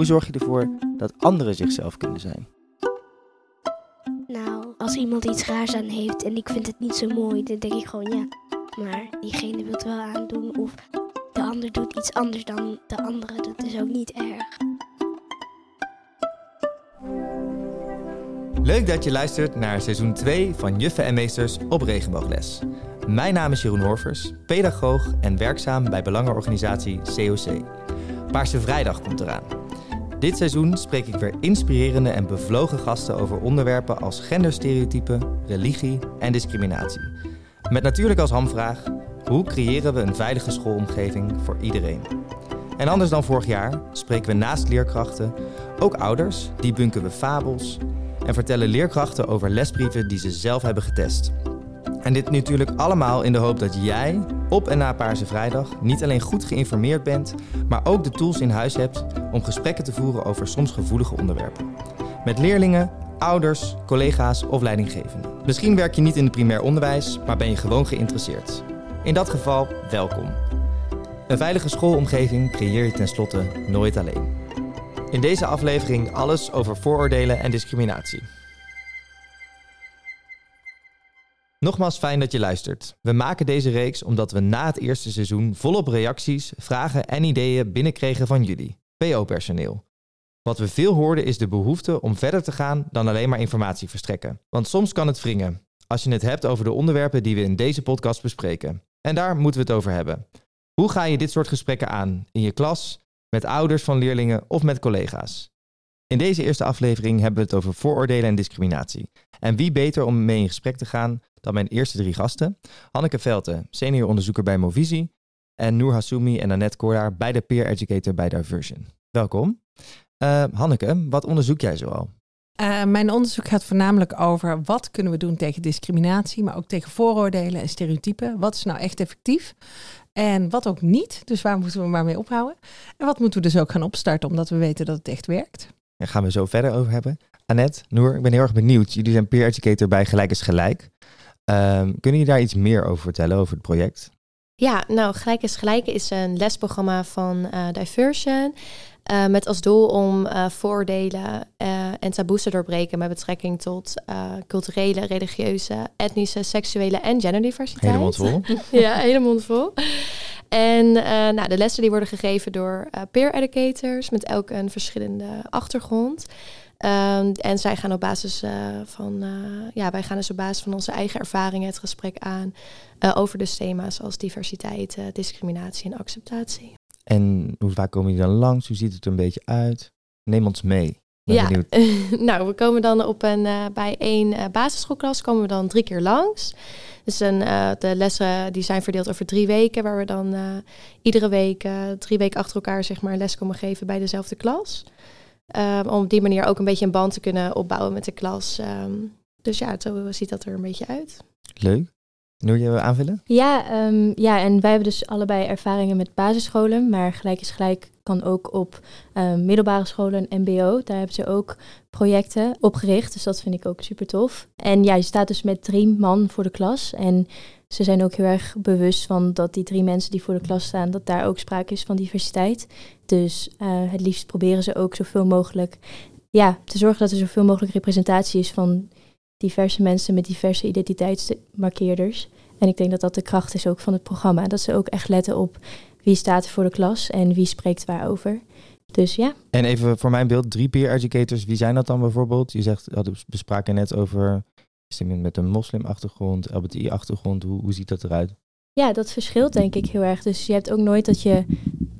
Hoe zorg je ervoor dat anderen zichzelf kunnen zijn? Nou, als iemand iets raars aan heeft en ik vind het niet zo mooi, dan denk ik gewoon ja. Maar diegene wil het wel aandoen of de ander doet iets anders dan de andere. Dat is ook niet erg. Leuk dat je luistert naar seizoen 2 van Juffen en Meesters op Regenboogles. Mijn naam is Jeroen Horvers, pedagoog en werkzaam bij belangenorganisatie COC. Paarse Vrijdag komt eraan. Dit seizoen spreek ik weer inspirerende en bevlogen gasten over onderwerpen als genderstereotypen, religie en discriminatie. Met natuurlijk als hamvraag: hoe creëren we een veilige schoolomgeving voor iedereen? En anders dan vorig jaar spreken we naast leerkrachten ook ouders, die bunken we fabels en vertellen leerkrachten over lesbrieven die ze zelf hebben getest. En dit natuurlijk allemaal in de hoop dat jij op en na Paarse Vrijdag niet alleen goed geïnformeerd bent, maar ook de tools in huis hebt om gesprekken te voeren over soms gevoelige onderwerpen. Met leerlingen, ouders, collega's of leidinggevenden. Misschien werk je niet in het primair onderwijs, maar ben je gewoon geïnteresseerd. In dat geval, welkom. Een veilige schoolomgeving creëer je tenslotte nooit alleen. In deze aflevering alles over vooroordelen en discriminatie. Nogmaals fijn dat je luistert. We maken deze reeks omdat we na het eerste seizoen volop reacties, vragen en ideeën binnenkregen van jullie, PO-personeel. Wat we veel hoorden is de behoefte om verder te gaan dan alleen maar informatie verstrekken. Want soms kan het wringen, als je het hebt over de onderwerpen die we in deze podcast bespreken. En daar moeten we het over hebben. Hoe ga je dit soort gesprekken aan? In je klas, met ouders van leerlingen of met collega's? In deze eerste aflevering hebben we het over vooroordelen en discriminatie. En wie beter om mee in gesprek te gaan dan mijn eerste drie gasten. Hanneke Velte, senior onderzoeker bij Movisie. En Noor Hassoumi en Annette Kordaar, beide peer educator bij Diversion. Welkom. Uh, Hanneke, wat onderzoek jij zoal? Uh, mijn onderzoek gaat voornamelijk over wat kunnen we doen tegen discriminatie, maar ook tegen vooroordelen en stereotypen. Wat is nou echt effectief en wat ook niet? Dus waar moeten we maar mee ophouden? En wat moeten we dus ook gaan opstarten omdat we weten dat het echt werkt? Daar gaan we zo verder over hebben. Annette, Noor, ik ben heel erg benieuwd. Jullie zijn peer educator bij Gelijk is Gelijk. Um, kunnen jullie daar iets meer over vertellen, over het project? Ja, nou, Gelijk is Gelijk is een lesprogramma van uh, Diversion. Uh, met als doel om uh, voordelen en taboes te doorbreken met betrekking tot culturele, religieuze, etnische, seksuele en genderdiversiteit. Hele mond vol. ja, hele mond vol. En nou, de lessen die worden gegeven door peer educators met elk een verschillende achtergrond. Um, en zij gaan op basis uh, van, uh, ja, wij gaan dus op basis van onze eigen ervaringen het gesprek aan uh, over de thema's als diversiteit, discriminatie en acceptatie. En hoe vaak komen jullie dan langs? Hoe ziet het er een beetje uit? Neem ons mee. Ja, nou, we komen dan op een, bij één basisschoolklas komen we dan drie keer langs. Dus een, de lessen die zijn verdeeld over drie weken, waar we dan iedere week, drie weken achter elkaar, zeg maar, les komen geven bij dezelfde klas. Um, om op die manier ook een beetje een band te kunnen opbouwen met de klas. Um, dus ja, zo ziet dat er een beetje uit. Leuk. Noor je aanvullen? Ja, um, ja, en wij hebben dus allebei ervaringen met basisscholen, maar gelijk is gelijk kan ook op middelbare scholen en MBO. Daar hebben ze ook projecten opgericht, dus dat vind ik ook super tof. En ja, je staat dus met drie man voor de klas en ze zijn ook heel erg bewust van dat die drie mensen die voor de klas staan, dat daar ook sprake is van diversiteit. Dus uh, het liefst proberen ze ook zoveel mogelijk ja, te zorgen dat er zoveel mogelijk representatie is van diverse mensen met diverse identiteitsmarkeerders. En ik denk dat dat de kracht is ook van het programma. Dat ze ook echt letten op wie staat voor de klas en wie spreekt waarover. Dus ja. En even voor mijn beeld, drie peer educators, wie zijn dat dan bijvoorbeeld? Je zegt, we bespraken net over is met een moslimachtergrond, LBTI-achtergrond? Hoe, hoe ziet dat eruit? Ja, dat verschilt denk ik heel erg. Dus je hebt ook nooit dat je...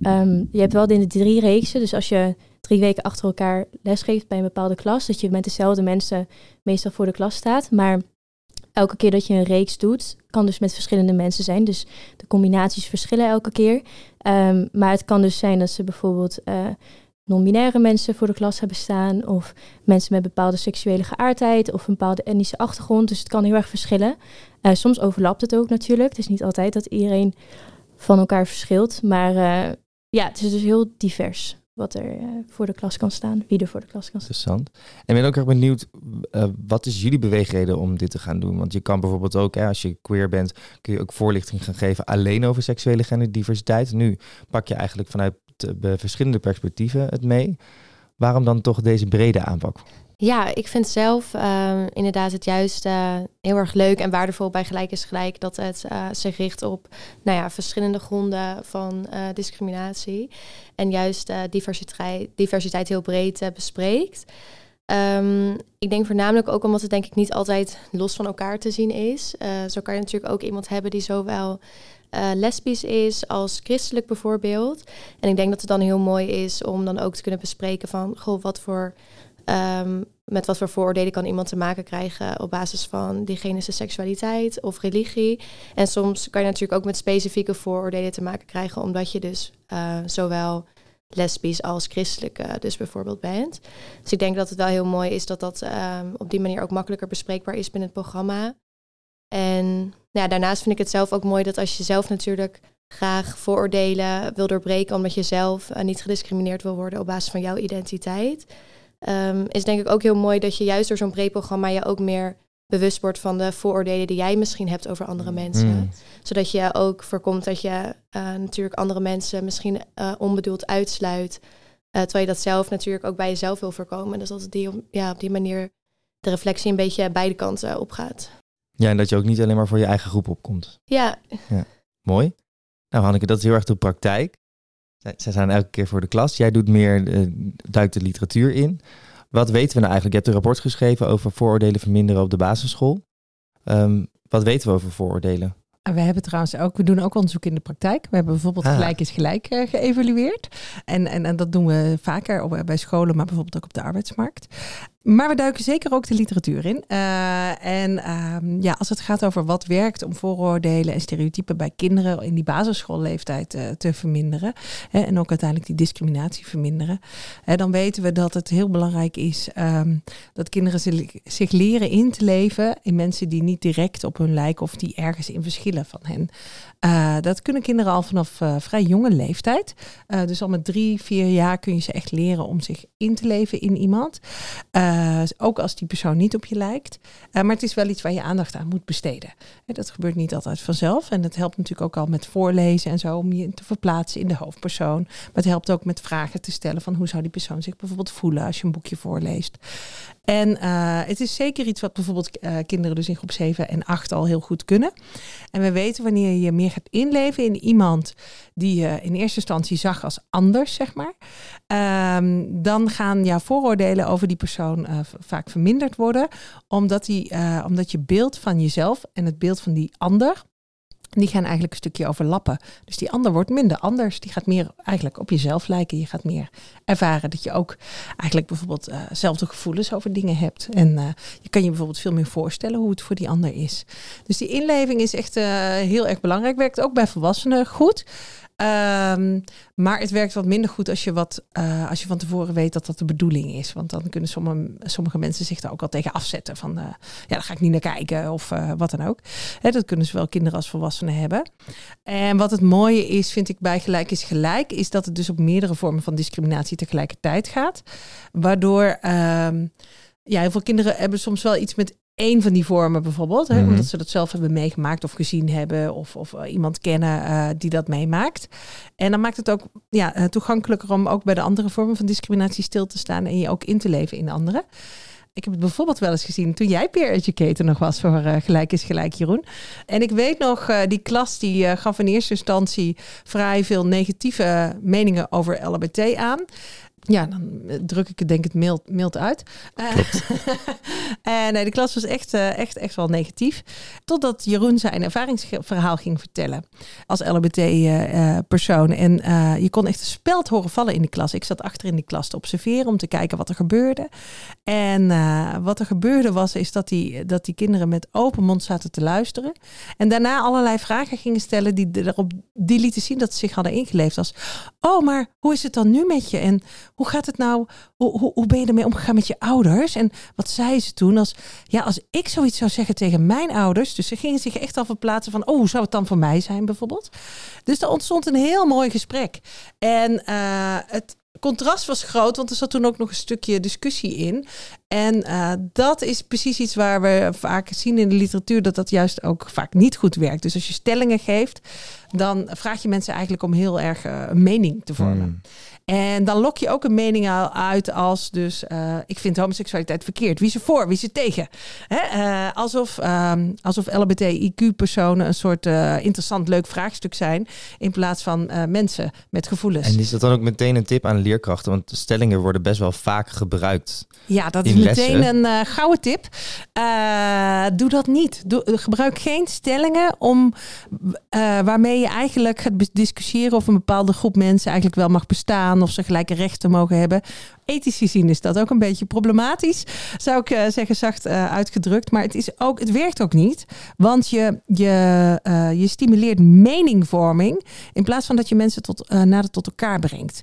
Um, je hebt wel in de drie reeksen. Dus als je drie weken achter elkaar lesgeeft bij een bepaalde klas... dat je met dezelfde mensen meestal voor de klas staat. Maar elke keer dat je een reeks doet, kan dus met verschillende mensen zijn. Dus de combinaties verschillen elke keer. Um, maar het kan dus zijn dat ze bijvoorbeeld... Uh, non-binaire mensen voor de klas hebben staan. Of mensen met bepaalde seksuele geaardheid of een bepaalde etnische achtergrond. Dus het kan heel erg verschillen. Uh, soms overlapt het ook natuurlijk. Het is niet altijd dat iedereen van elkaar verschilt. Maar uh, ja, het is dus heel divers wat er uh, voor de klas kan staan, wie er voor de klas kan staan. Interessant. En ben ook erg benieuwd, wat is jullie beweegreden om dit te gaan doen? Want je kan bijvoorbeeld ook, hè, als je queer bent, kun je ook voorlichting gaan geven alleen over seksuele genderdiversiteit. Nu pak je eigenlijk vanuit verschillende perspectieven het mee. Waarom dan toch deze brede aanpak? Ja, ik vind zelf uh, inderdaad het juist uh, heel erg leuk en waardevol bij Gelijk is Gelijk dat het uh, zich richt op nou ja, verschillende gronden van discriminatie en juist diversiteit, diversiteit heel breed bespreekt. Um, ik denk voornamelijk ook omdat het denk ik niet altijd los van elkaar te zien is. zo kan je natuurlijk ook iemand hebben die zowel lesbisch is als christelijk bijvoorbeeld. En ik denk dat het dan heel mooi is om dan ook te kunnen bespreken van, goh, wat voor Um, met wat voor vooroordelen kan iemand te maken krijgen op basis van diegene's seksualiteit of religie. En soms kan je natuurlijk ook met specifieke vooroordelen te maken krijgen, omdat je dus uh, zowel lesbisch als christelijk uh, dus bijvoorbeeld bent. Dus ik denk dat het wel heel mooi is dat dat um, op die manier ook makkelijker bespreekbaar is binnen het programma. En ja, daarnaast vind ik het zelf ook mooi dat als je zelf natuurlijk graag vooroordelen wil doorbreken, omdat je zelf uh, niet gediscrimineerd wil worden op basis van jouw identiteit, um, is denk ik ook heel mooi dat je juist door zo'n breed programma je ook meer bewust wordt van de vooroordelen die jij misschien hebt over andere mensen. Mm. Zodat je ook voorkomt dat je uh, natuurlijk andere mensen misschien uh, onbedoeld uitsluit. Terwijl je dat zelf natuurlijk ook bij jezelf wil voorkomen. Dus dat die, ja, op die manier de reflectie een beetje beide kanten opgaat. Ja, en dat je ook niet alleen maar voor je eigen groep opkomt. Ja. ja. Mooi. Nou Hanneke, dat is heel erg de praktijk. Zij zijn elke keer voor de klas. Jij doet meer, uh, duikt de literatuur in. Wat weten we nou eigenlijk? Je hebt een rapport geschreven over vooroordelen verminderen op de basisschool. Um, wat weten we over vooroordelen? We hebben trouwens ook, we doen ook onderzoek in de praktijk. We hebben bijvoorbeeld ah. gelijk is gelijk uh, geëvalueerd. En, en, en dat doen we vaker op, bij scholen, maar bijvoorbeeld ook op de arbeidsmarkt. Maar we duiken zeker ook de literatuur in. Uh, en uh, ja, als het gaat over wat werkt om vooroordelen en stereotypen bij kinderen in die basisschoolleeftijd uh, te verminderen. Hè, en ook uiteindelijk die discriminatie verminderen. Hè, dan weten we dat het heel belangrijk is um, dat kinderen zich leren in te leven in mensen die niet direct op hun lijken of die ergens in verschillen van hen. Uh, dat kunnen kinderen al vanaf uh, vrij jonge leeftijd. Uh, dus al met drie, vier jaar kun je ze echt leren om zich in te leven in iemand. ook als die persoon niet op je lijkt. maar het is wel iets waar je aandacht aan moet besteden. dat gebeurt niet altijd vanzelf. En dat helpt natuurlijk ook al met voorlezen en zo om je te verplaatsen in de hoofdpersoon. Maar het helpt ook met vragen te stellen van hoe zou die persoon zich bijvoorbeeld voelen als je een boekje voorleest. En het is zeker iets wat bijvoorbeeld kinderen dus in groep 7 en 8 al heel goed kunnen. En we weten wanneer je meer gaat inleven in iemand die je in eerste instantie zag als anders, zeg maar, um, dan gaan jouw vooroordelen over die persoon uh, vaak verminderd worden, omdat, die, omdat je beeld van jezelf en het beeld van die ander die gaan eigenlijk een stukje overlappen. Dus die ander wordt minder anders. Die gaat meer eigenlijk op jezelf lijken. Je gaat meer ervaren dat je ook eigenlijk bijvoorbeeld uh, zelfde gevoelens over dingen hebt. En uh, je kan je bijvoorbeeld veel meer voorstellen hoe het voor die ander is. Dus die inleving is echt uh, heel erg belangrijk. Werkt ook bij volwassenen goed. Um, maar het werkt wat minder goed als je, wat, uh, als je van tevoren weet dat dat de bedoeling is. Want dan kunnen sommige, sommige mensen zich daar ook al tegen afzetten. Van uh, ja, daar ga ik niet naar kijken of uh, wat dan ook. Dat kunnen zowel kinderen als volwassenen hebben. En wat het mooie is, vind ik bij gelijk is gelijk, is dat het dus op meerdere vormen van discriminatie tegelijkertijd gaat. Waardoor. Um, ja, heel veel kinderen hebben soms wel iets met één van die vormen bijvoorbeeld. Hè, mhm. Omdat ze dat zelf hebben meegemaakt of gezien hebben. Of, of uh, iemand kennen uh, die dat meemaakt. En dan maakt het ook ja, uh, toegankelijker om ook bij de andere vormen van discriminatie stil te staan. En je ook in te leven in anderen. Ik heb het bijvoorbeeld wel eens gezien toen jij peer educator nog was voor uh, Gelijk is Gelijk, Jeroen. En ik weet nog, uh, die klas die uh, gaf in eerste instantie vrij veel negatieve meningen over LHBT aan. Ja, dan eh, druk ik het denk ik mild, mild uit. En nee, de klas was echt, uh, echt, echt wel negatief. Totdat Jeroen zijn ervaringsverhaal ging vertellen als LBT-persoon. Uh, en je kon echt een speld horen vallen in de klas. Ik zat achter in die klas te observeren om te kijken wat er gebeurde. En wat er gebeurde was, is dat die, dat die kinderen met open mond zaten te luisteren. En daarna allerlei vragen gingen stellen die, erop, die lieten zien dat ze zich hadden ingeleefd. Als, oh, maar hoe is het dan nu met je? En hoe gaat het nou? Hoe, hoe, hoe, ben je ermee omgegaan met je ouders? En wat zei ze toen? Als, ja, als ik zoiets zou zeggen tegen mijn ouders. Dus ze gingen zich echt al verplaatsen van, oh, hoe zou het dan voor mij zijn bijvoorbeeld? Dus er ontstond een heel mooi gesprek. En uh, het, contrast was groot, want er zat toen ook nog een stukje discussie in. En uh, dat is precies iets waar we vaak zien in de literatuur dat dat juist ook vaak niet goed werkt. Dus als je stellingen geeft, dan vraag je mensen eigenlijk om heel erg uh, een mening te vormen. Hmm. En dan lok je ook een mening uit als dus uh, ik vind homoseksualiteit verkeerd. Wie is er voor, wie is er tegen? Hè? Uh, alsof, um, alsof LBTIQ-personen een soort uh, interessant leuk vraagstuk zijn in plaats van mensen met gevoelens. En is dat dan ook meteen een tip aan leerkrachten? Want stellingen worden best wel vaak gebruikt. Ja, dat is meteen een gouden tip. doe dat niet. Doe, gebruik geen stellingen om waarmee je eigenlijk gaat discussiëren of een bepaalde groep mensen eigenlijk wel mag bestaan of ze gelijke rechten mogen hebben. Ethisch gezien is dat ook een beetje problematisch, zou ik uh, zeggen, zacht uh, uitgedrukt. Maar het, is ook, het werkt ook niet, want je, je, uh, je stimuleert meningvorming in plaats van dat je mensen tot, nader tot elkaar brengt.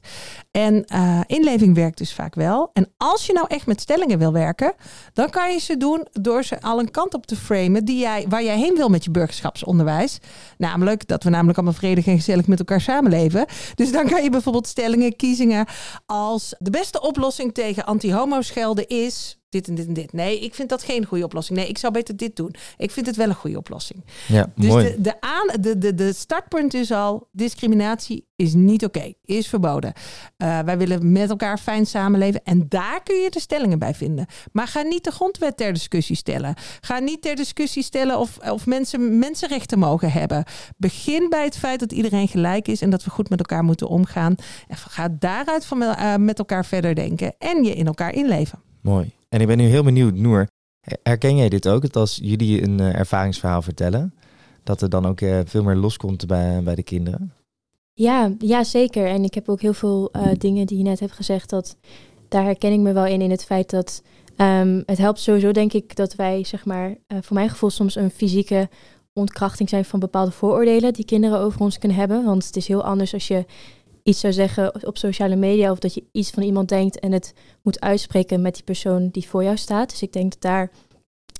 En inleving werkt dus vaak wel. En als je nou echt met stellingen wil werken, dan kan je ze doen door ze al een kant op te framen die jij, waar jij heen wil met je burgerschapsonderwijs. Namelijk dat we namelijk allemaal vredig en gezellig met elkaar samenleven. Dus dan kan je bijvoorbeeld stellingen, kiezingen als de beste oplossing tegen anti-homo schelden is dit en dit en dit. Nee, ik vind dat geen goede oplossing. Nee, ik zou beter dit doen. Ik vind het wel een goede oplossing. Ja, dus mooi. De, de, aan, de, de, de startpunt is al, discriminatie is niet oké, is verboden. Uh, wij willen met elkaar fijn samenleven en daar kun je de stellingen bij vinden. Maar ga niet de grondwet ter discussie stellen. Ga niet ter discussie stellen of, of mensen mensenrechten mogen hebben. Begin bij het feit dat iedereen gelijk is en dat we goed met elkaar moeten omgaan. En ga daaruit van, uh, met elkaar verder denken en je in elkaar inleven. Mooi. En ik ben nu heel benieuwd, Noor. Herken jij dit ook? Dat als jullie een uh, ervaringsverhaal vertellen, dat er dan ook uh, veel meer loskomt bij, bij de kinderen? Ja, ja, zeker. En ik heb ook heel veel uh, dingen die je net hebt gezegd, dat daar herken ik me wel in, in het feit dat um, het helpt sowieso, denk ik, dat wij, zeg maar, voor mijn gevoel soms een fysieke ontkrachting zijn van bepaalde vooroordelen die kinderen over ons kunnen hebben. Want het is heel anders als je iets zou zeggen op sociale media of dat je iets van iemand denkt en het moet uitspreken met die persoon die voor jou staat. Dus ik denk dat daar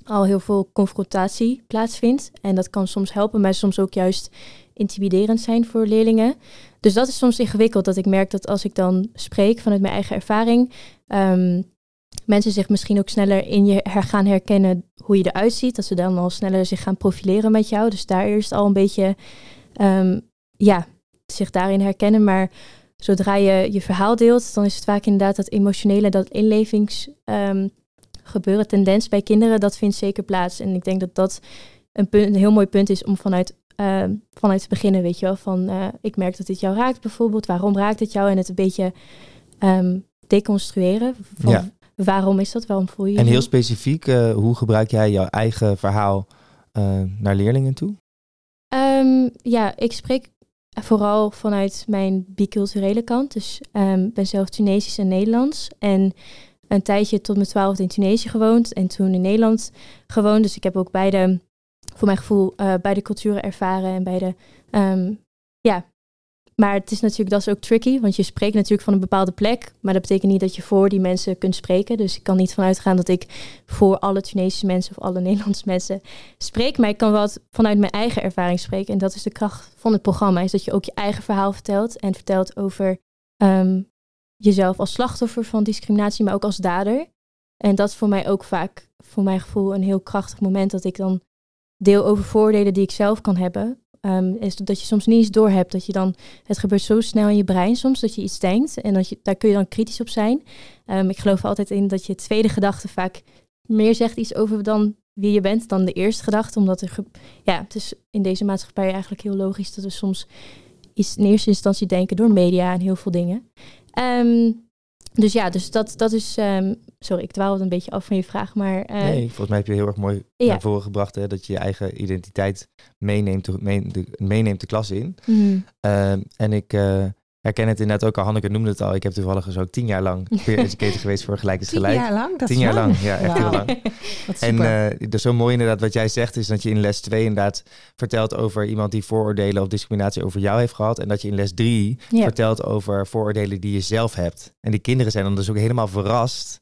al heel veel confrontatie plaatsvindt. En dat kan soms helpen, maar soms ook juist intimiderend zijn voor leerlingen. Dus dat is soms ingewikkeld, dat ik merk dat als ik dan spreek vanuit mijn eigen ervaring, um, mensen zich misschien ook sneller in je her gaan herkennen hoe je eruit ziet. Dat ze dan al sneller zich gaan profileren met jou. Dus daar eerst al een beetje um, ja, zich daarin herkennen. Maar zodra je je verhaal deelt, dan is het vaak inderdaad dat emotionele, dat inlevingsgebeuren, ehm, um, tendens bij kinderen, dat vindt zeker plaats. En ik denk dat dat een, punt, een heel mooi punt is om vanuit, uh, vanuit te beginnen, weet je wel. Van, uh, ik merk dat dit jou raakt bijvoorbeeld. Waarom raakt het jou? En het een beetje um, deconstrueren. Van, ja. Waarom is dat? Waarom voel je je En heel specifiek, uh, hoe gebruik jij jouw eigen verhaal uh, naar leerlingen toe? Um, ja, ik spreek vooral vanuit mijn biculturele kant. Dus um, ben zelf Tunesisch en Nederlands. En een tijdje tot mijn twaalfde in Tunesië gewoond en toen in Nederland gewoond. Dus ik heb ook beide, voor mijn gevoel, uh, beide culturen ervaren en beide, um, ja, maar het is natuurlijk, dat is ook tricky, want je spreekt natuurlijk van een bepaalde plek, maar dat betekent niet dat je voor die mensen kunt spreken. Dus ik kan niet vanuit gaan dat ik voor alle Tunesische mensen of alle Nederlandse mensen spreek, maar ik kan wel vanuit mijn eigen ervaring spreken. En dat is de kracht van het programma, is dat je ook je eigen verhaal vertelt en vertelt over um, jezelf als slachtoffer van discriminatie, maar ook als dader. En dat is voor mij ook vaak, voor mijn gevoel, een heel krachtig moment dat ik dan deel over voordelen die ik zelf kan hebben. Um, is dat je soms niet eens doorhebt. Dat je dan, het gebeurt zo snel in je brein soms dat je iets denkt. En dat je, daar kun je dan kritisch op zijn. Um, ik geloof altijd in dat je tweede gedachte vaak meer zegt iets over dan wie je bent dan de eerste gedachte. Omdat er, ja, het is in deze maatschappij eigenlijk heel logisch dat we soms iets in eerste instantie denken door media en heel veel dingen. Um, dus ja, dus dat, dat is. Sorry, ik dwaalde een beetje af van je vraag. Maar, uh, nee, volgens mij heb je heel erg mooi ja. naar voren gebracht hè, dat je je eigen identiteit meeneemt, meeneemt, de, meeneemt de klas in. Mm. Uh, en ik, uh, herken het inderdaad ook al. Hanneke noemde het al. Ik heb toevallig dus ook tien jaar lang peer educator geweest voor Gelijk is Gelijk. Tien jaar lang? Dat tien jaar lang. ja, echt wow. heel lang. en uh, dus zo mooi inderdaad wat jij zegt is dat je in les 2 inderdaad vertelt over iemand die vooroordelen of discriminatie over jou heeft gehad. En dat je in les 3 yep. vertelt over vooroordelen die je zelf hebt. En die kinderen zijn dan dus ook helemaal verrast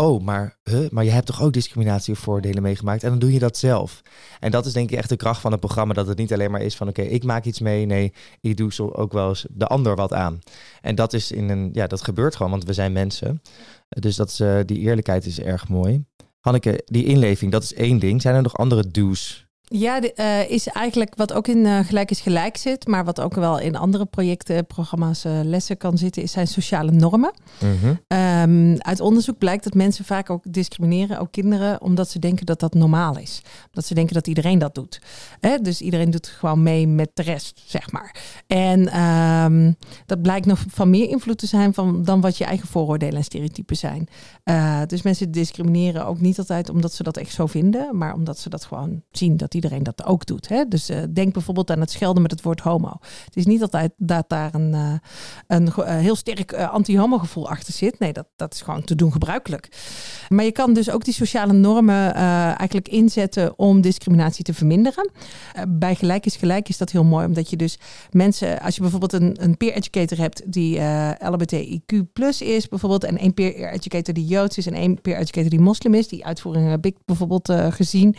oh, maar, huh, maar je hebt toch ook discriminatie of voordelen meegemaakt en dan doe je dat zelf. En dat is denk ik echt de kracht van het programma, dat het niet alleen maar is van oké, ik maak iets mee, nee, ik doe zo ook wel eens de ander wat aan. En dat is in een, ja, dat gebeurt gewoon, want we zijn mensen. Dus dat is, uh, die eerlijkheid is erg mooi. Hanneke, die inleving, dat is één ding. Zijn er nog andere do's Ja, de, uh, is eigenlijk wat ook in uh, Gelijk is Gelijk zit, maar wat ook wel in andere projecten, programma's, uh, lessen kan zitten, is zijn sociale normen. -hmm. um, uit onderzoek blijkt dat mensen vaak ook discrimineren, ook kinderen, omdat ze denken dat dat normaal is. Omdat ze denken dat iedereen dat doet. Hè? Dus iedereen doet gewoon mee met de rest, zeg maar. En um, dat blijkt nog van meer invloed te zijn van, dan wat je eigen vooroordelen en stereotypen zijn. dus mensen discrimineren ook niet altijd omdat ze dat echt zo vinden, maar omdat ze dat gewoon zien dat iedereen dat ook doet. Hè? Dus uh, denk bijvoorbeeld aan het schelden met het woord homo. Het is niet altijd dat daar een, uh, een uh, heel sterk anti-homo gevoel achter zit. Nee, dat, dat is gewoon te doen gebruikelijk. Maar je kan dus ook die sociale normen eigenlijk inzetten om discriminatie te verminderen. bij gelijk is gelijk is dat heel mooi, omdat je dus mensen, als je bijvoorbeeld een, een peer educator hebt die LBTIQ is, bijvoorbeeld, en één peer educator die Joods is en één peer educator die moslim is, die uitvoeringen heb ik bijvoorbeeld gezien.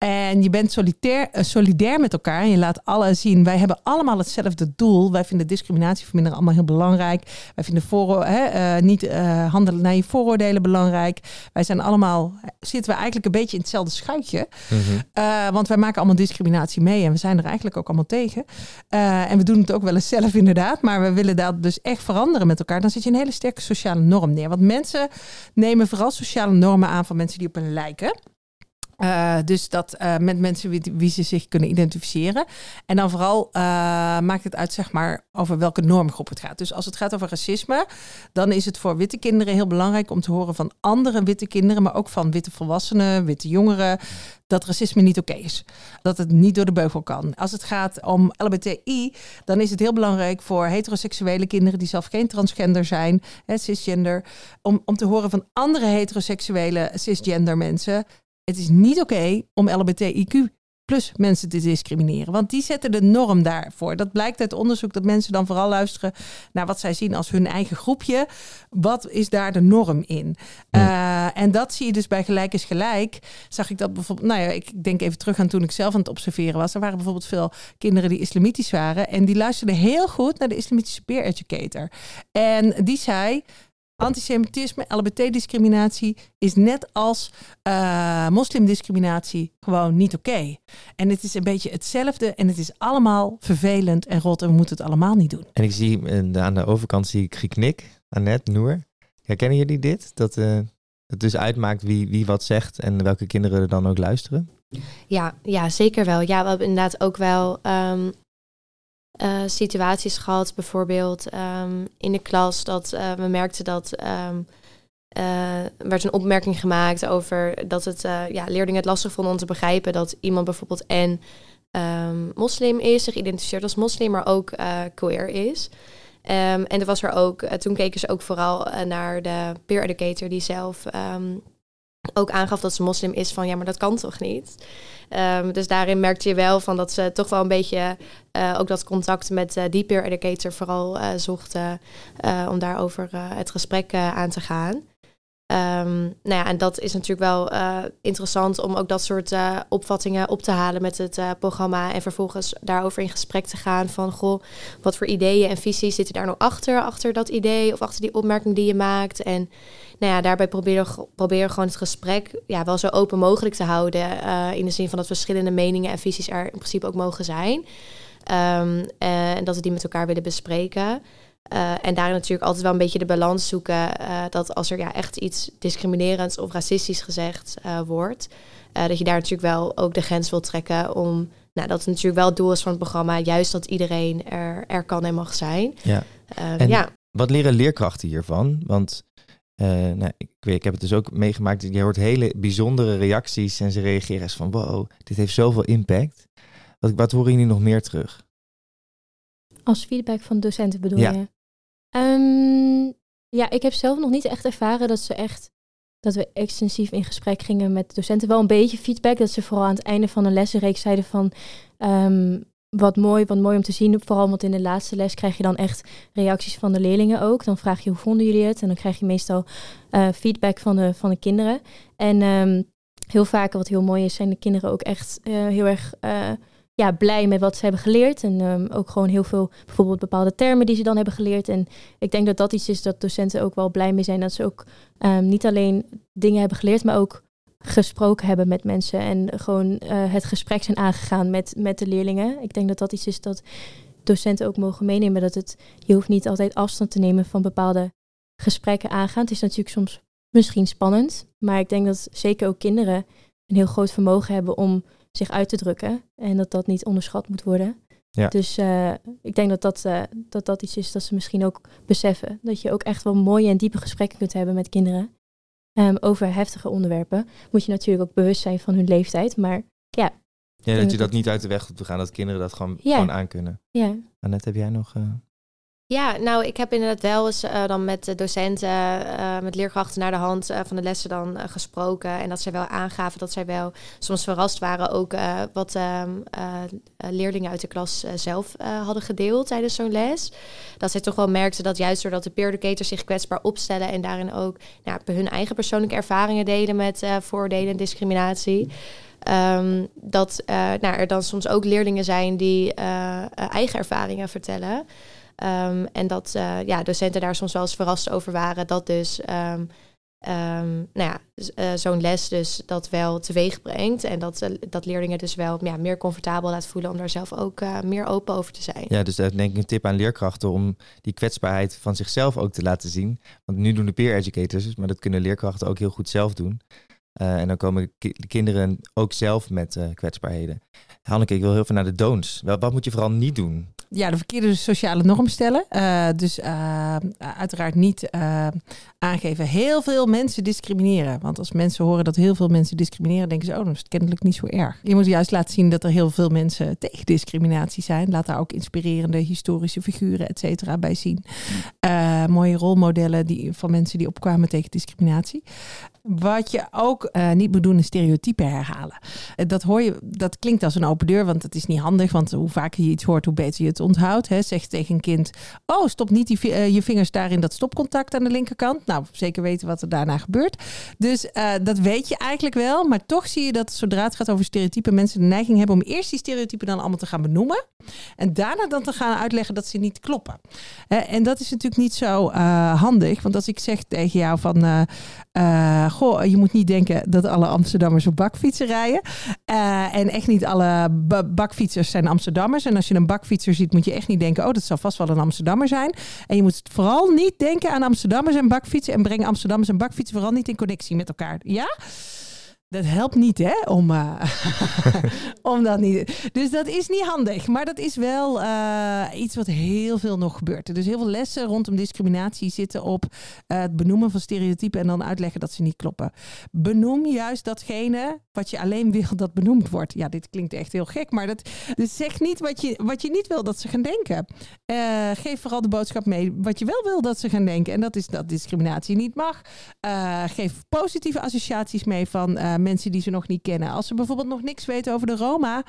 En je bent solitair, uh, solidair met elkaar. En je laat alle zien, wij hebben allemaal hetzelfde doel. Wij vinden discriminatie verminderen allemaal heel belangrijk. Wij vinden voor, hè, uh, niet uh, handelen naar je vooroordelen belangrijk. Wij zijn allemaal, zitten we eigenlijk een beetje in hetzelfde schuitje. Mm -hmm. want wij maken allemaal discriminatie mee. En we zijn er eigenlijk ook allemaal tegen. en we doen het ook wel eens zelf inderdaad. Maar we willen dat dus echt veranderen met elkaar. Dan zit je een hele sterke sociale norm neer. Want mensen nemen vooral sociale normen aan van mensen die op hen lijken. Uh, dus dat uh, met mensen wie, wie, ze zich kunnen identificeren. En dan vooral uh, maakt het uit, zeg maar, over welke normgroep het gaat. Dus als het gaat over racisme, dan is het voor witte kinderen heel belangrijk om te horen van andere witte kinderen, maar ook van witte volwassenen, witte jongeren, dat racisme niet oké is. Dat het niet door de beugel kan. Als het gaat om LBTI, dan is het heel belangrijk voor heteroseksuele kinderen die zelf geen transgender zijn, hè, cisgender, om, om te horen van andere heteroseksuele cisgender mensen het is niet oké om LBTIQ plus mensen te discrimineren. Want die zetten de norm daarvoor. Dat blijkt uit onderzoek dat mensen dan vooral luisteren naar wat zij zien als hun eigen groepje. Wat is daar de norm in? Uh, en dat zie je dus bij Gelijk is Gelijk. Zag ik dat bijvoorbeeld, nou ja, ik denk even terug aan toen ik zelf aan het observeren was. Er waren bijvoorbeeld veel kinderen die islamitisch waren. En die luisterden heel goed naar de islamitische peer educator. En die zei, antisemitisme, LBT-discriminatie is net als uh, moslimdiscriminatie gewoon niet oké. En het is een beetje hetzelfde en het is allemaal vervelend en rot en we moeten het allemaal niet doen. En ik zie aan de overkant zie ik geknik, Annette, Noor. Herkennen jullie dit? Dat uh, het dus uitmaakt wie, wie wat zegt en welke kinderen er dan ook luisteren? Ja, ja, zeker wel. Ja, we hebben inderdaad ook wel um, uh, situaties gehad, bijvoorbeeld um, in de klas, dat uh, we merkten dat um, uh, werd een opmerking gemaakt over dat het ja, leerlingen het lastig vonden om te begrijpen dat iemand bijvoorbeeld en um, moslim is, zich identificeert als moslim, maar ook queer is. en er was er ook, toen keken ze ook vooral naar de peer educator die zelf ook aangaf dat ze moslim is van ja, maar dat kan toch niet? Um, dus daarin merkte je wel van dat ze toch wel een beetje uh, ook dat contact met uh, die peer educator vooral uh, zochten om daarover het gesprek aan te gaan. Um, nou ja, en dat is natuurlijk wel interessant om ook dat soort opvattingen op te halen met het programma en vervolgens daarover in gesprek te gaan van goh, wat voor ideeën en visies zitten daar nou achter, achter dat idee of achter die opmerking die je maakt en nou ja, daarbij proberen we gewoon het gesprek ja, wel zo open mogelijk te houden. Uh, in de zin van dat verschillende meningen en visies er in principe ook mogen zijn. Um, uh, en dat we die met elkaar willen bespreken. Uh, en daarin natuurlijk altijd wel een beetje de balans zoeken. dat als er ja, echt iets discriminerends of racistisch gezegd wordt. dat je daar natuurlijk wel ook de grens wil trekken om. Nou, dat het natuurlijk wel het doel is van het programma. Juist dat iedereen er, er kan en mag zijn. Ja. en ja. Wat leren leerkrachten hiervan? Want uh, nou, ik, weet, ik heb het dus ook meegemaakt. Je hoort hele bijzondere reacties en ze reageren als van wow, dit heeft zoveel impact. Wat, wat horen jullie nog meer terug? Als feedback van docenten bedoel ja. je? Um, ja, ik heb zelf nog niet echt ervaren dat ze echt dat we extensief in gesprek gingen met docenten. Wel een beetje feedback, dat ze vooral aan het einde van de lessenreeks zeiden van um, wat mooi, wat mooi om te zien. Vooral want in de laatste les krijg je dan echt reacties van de leerlingen ook. Dan vraag je hoe vonden jullie het? En dan krijg je meestal uh, feedback van de, van de kinderen. En um, heel vaak, wat heel mooi is, zijn de kinderen ook echt uh, heel erg uh, ja, blij met wat ze hebben geleerd. En um, ook gewoon heel veel, bijvoorbeeld bepaalde termen die ze dan hebben geleerd. En ik denk dat dat iets is dat docenten ook wel blij mee zijn. Dat ze ook um, niet alleen dingen hebben geleerd, maar ook gesproken hebben met mensen en gewoon eh, het gesprek zijn aangegaan met, met de leerlingen. Ik denk dat dat iets is dat docenten ook mogen meenemen. Dat het, je hoeft niet altijd afstand te nemen van bepaalde gesprekken aangaan. Het is natuurlijk soms misschien spannend, maar ik denk dat zeker ook kinderen een heel groot vermogen hebben om zich uit te drukken en dat dat niet onderschat moet worden. Ja. Dus uh, ik denk dat dat, uh, dat dat iets is dat ze misschien ook beseffen. Dat je ook echt wel mooie en diepe gesprekken kunt hebben met kinderen. Um, over heftige onderwerpen. Moet je natuurlijk ook bewust zijn van hun leeftijd. Maar ja. Ja, dat je dat niet uit de weg hoeft te gaan. Dat kinderen dat gewoon, Ja. gewoon aankunnen. Ja. Annette, heb jij nog... eh, Ja, nou, ik heb inderdaad wel eens eh, dan met docenten, eh, met leerkrachten naar de hand eh, van de lessen dan gesproken. En dat zij wel aangaven dat zij wel soms verrast waren ook wat ehm, eh, eh, leerlingen uit de klas zelf hadden gedeeld tijdens zo'n les. Dat zij toch wel merkten dat juist doordat de peer educators zich kwetsbaar opstellen en daarin ook nou, hun eigen persoonlijke ervaringen delen met vooroordelen en discriminatie. ehm, dat nou, er dan soms ook leerlingen zijn die eigen ervaringen vertellen. Ehm, en dat eh, ja, docenten daar soms wel eens verrast over waren dat dus ehm, ehm, nou ja, eh, zo'n les dus dat wel teweeg brengt. En dat, eh, dat leerlingen dus wel ja, meer comfortabel laat voelen om daar zelf ook meer open over te zijn. Ja, dus daar denk ik een tip aan leerkrachten om die kwetsbaarheid van zichzelf ook te laten zien. Want nu doen de peer educators, maar dat kunnen leerkrachten ook heel goed zelf doen. En dan komen de kinderen ook zelf met kwetsbaarheden. Hanneke, ik wil heel veel naar de don'ts. Wat moet je vooral niet doen? Ja, de verkeerde sociale norm stellen. Eh, dus eh, uiteraard niet eh, aangeven. Heel veel mensen discrimineren. Want als mensen horen dat heel veel mensen discrimineren, denken ze, oh, dan is kennelijk niet zo erg. Je moet juist laten zien dat er heel veel mensen tegen discriminatie zijn. Laat daar ook inspirerende historische figuren, et cetera, bij zien. Mooie rolmodellen die, van mensen die opkwamen tegen discriminatie. Wat je ook eh, niet moet doen, is stereotypen herhalen. Eh, Dat hoor je, dat klinkt als een open deur, want het is niet handig. Want hoe vaker je iets hoort, hoe beter je het onthoudt. Hè. Zeg tegen een kind: Oh, stop niet die, eh, je vingers daar in dat stopcontact aan de linkerkant. Nou, zeker weten wat er daarna gebeurt. Dus dat weet je eigenlijk wel. Maar toch zie je dat zodra het gaat over stereotypen, mensen de neiging hebben om eerst die stereotypen dan allemaal te gaan benoemen. En daarna dan te gaan uitleggen dat ze niet kloppen. En dat is natuurlijk niet zo handig. Want als ik zeg tegen jou van... eh, goh, je moet niet denken dat alle Amsterdammers op bakfietsen rijden. Eh, en echt niet alle ba- bakfietsers zijn Amsterdammers. En als je een bakfietser ziet, moet je echt niet denken... oh, dat zal vast wel een Amsterdammer zijn. En je moet vooral niet denken aan Amsterdammers en bakfietsen... en breng Amsterdammers en bakfietsen vooral niet in connectie met elkaar. Ja? Dat helpt niet, hè? Om, eh, om dat niet. Dus dat is niet handig. Maar dat is wel eh, iets wat heel veel nog gebeurt. Dus heel veel lessen rondom discriminatie zitten op eh, het benoemen van stereotypen en dan uitleggen dat ze niet kloppen. Benoem juist datgene wat je alleen wil dat benoemd wordt. Ja, dit klinkt echt heel gek, maar dat, dus zeg niet wat je, wat je niet wil dat ze gaan denken. Geef vooral de boodschap mee wat je wel wil dat ze gaan denken. En dat is dat discriminatie niet mag. Geef positieve associaties mee van mensen die ze nog niet kennen. Als ze bijvoorbeeld nog niks weten over de Roma,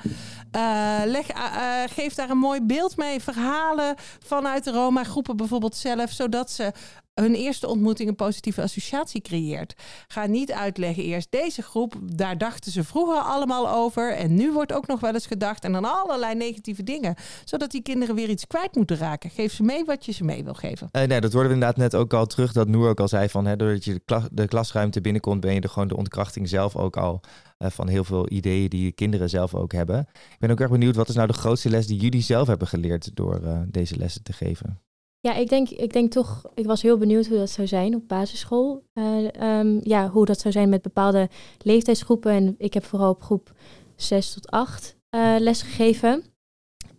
eh, leg, eh, eh, geef daar een mooi beeld mee. Verhalen vanuit de Roma-groepen bijvoorbeeld zelf, zodat ze hun eerste ontmoeting een positieve associatie creëert. Ga niet uitleggen eerst deze groep, daar dachten ze vroeger allemaal over en nu wordt ook nog wel eens gedacht en dan allerlei negatieve dingen, zodat die kinderen weer iets kwijt moeten raken. Geef ze mee wat je ze mee wil geven. Eh, nee, dat hoorden we inderdaad net ook al terug. Dat Noor ook al zei van, hè, doordat je de, de klasruimte binnenkomt, ben je er gewoon de ontkrachting zelf ook al eh, van heel veel ideeën die je kinderen zelf ook hebben. Ik ben ook erg benieuwd, wat is nou de grootste les die jullie zelf hebben geleerd door eh, deze lessen te geven? Ja, ik denk, ik denk toch, ik was heel benieuwd hoe dat zou zijn op basisschool. Eh, ehm, ja, hoe dat zou zijn met bepaalde leeftijdsgroepen. En ik heb vooral op groep 6 tot 8 eh les gegeven.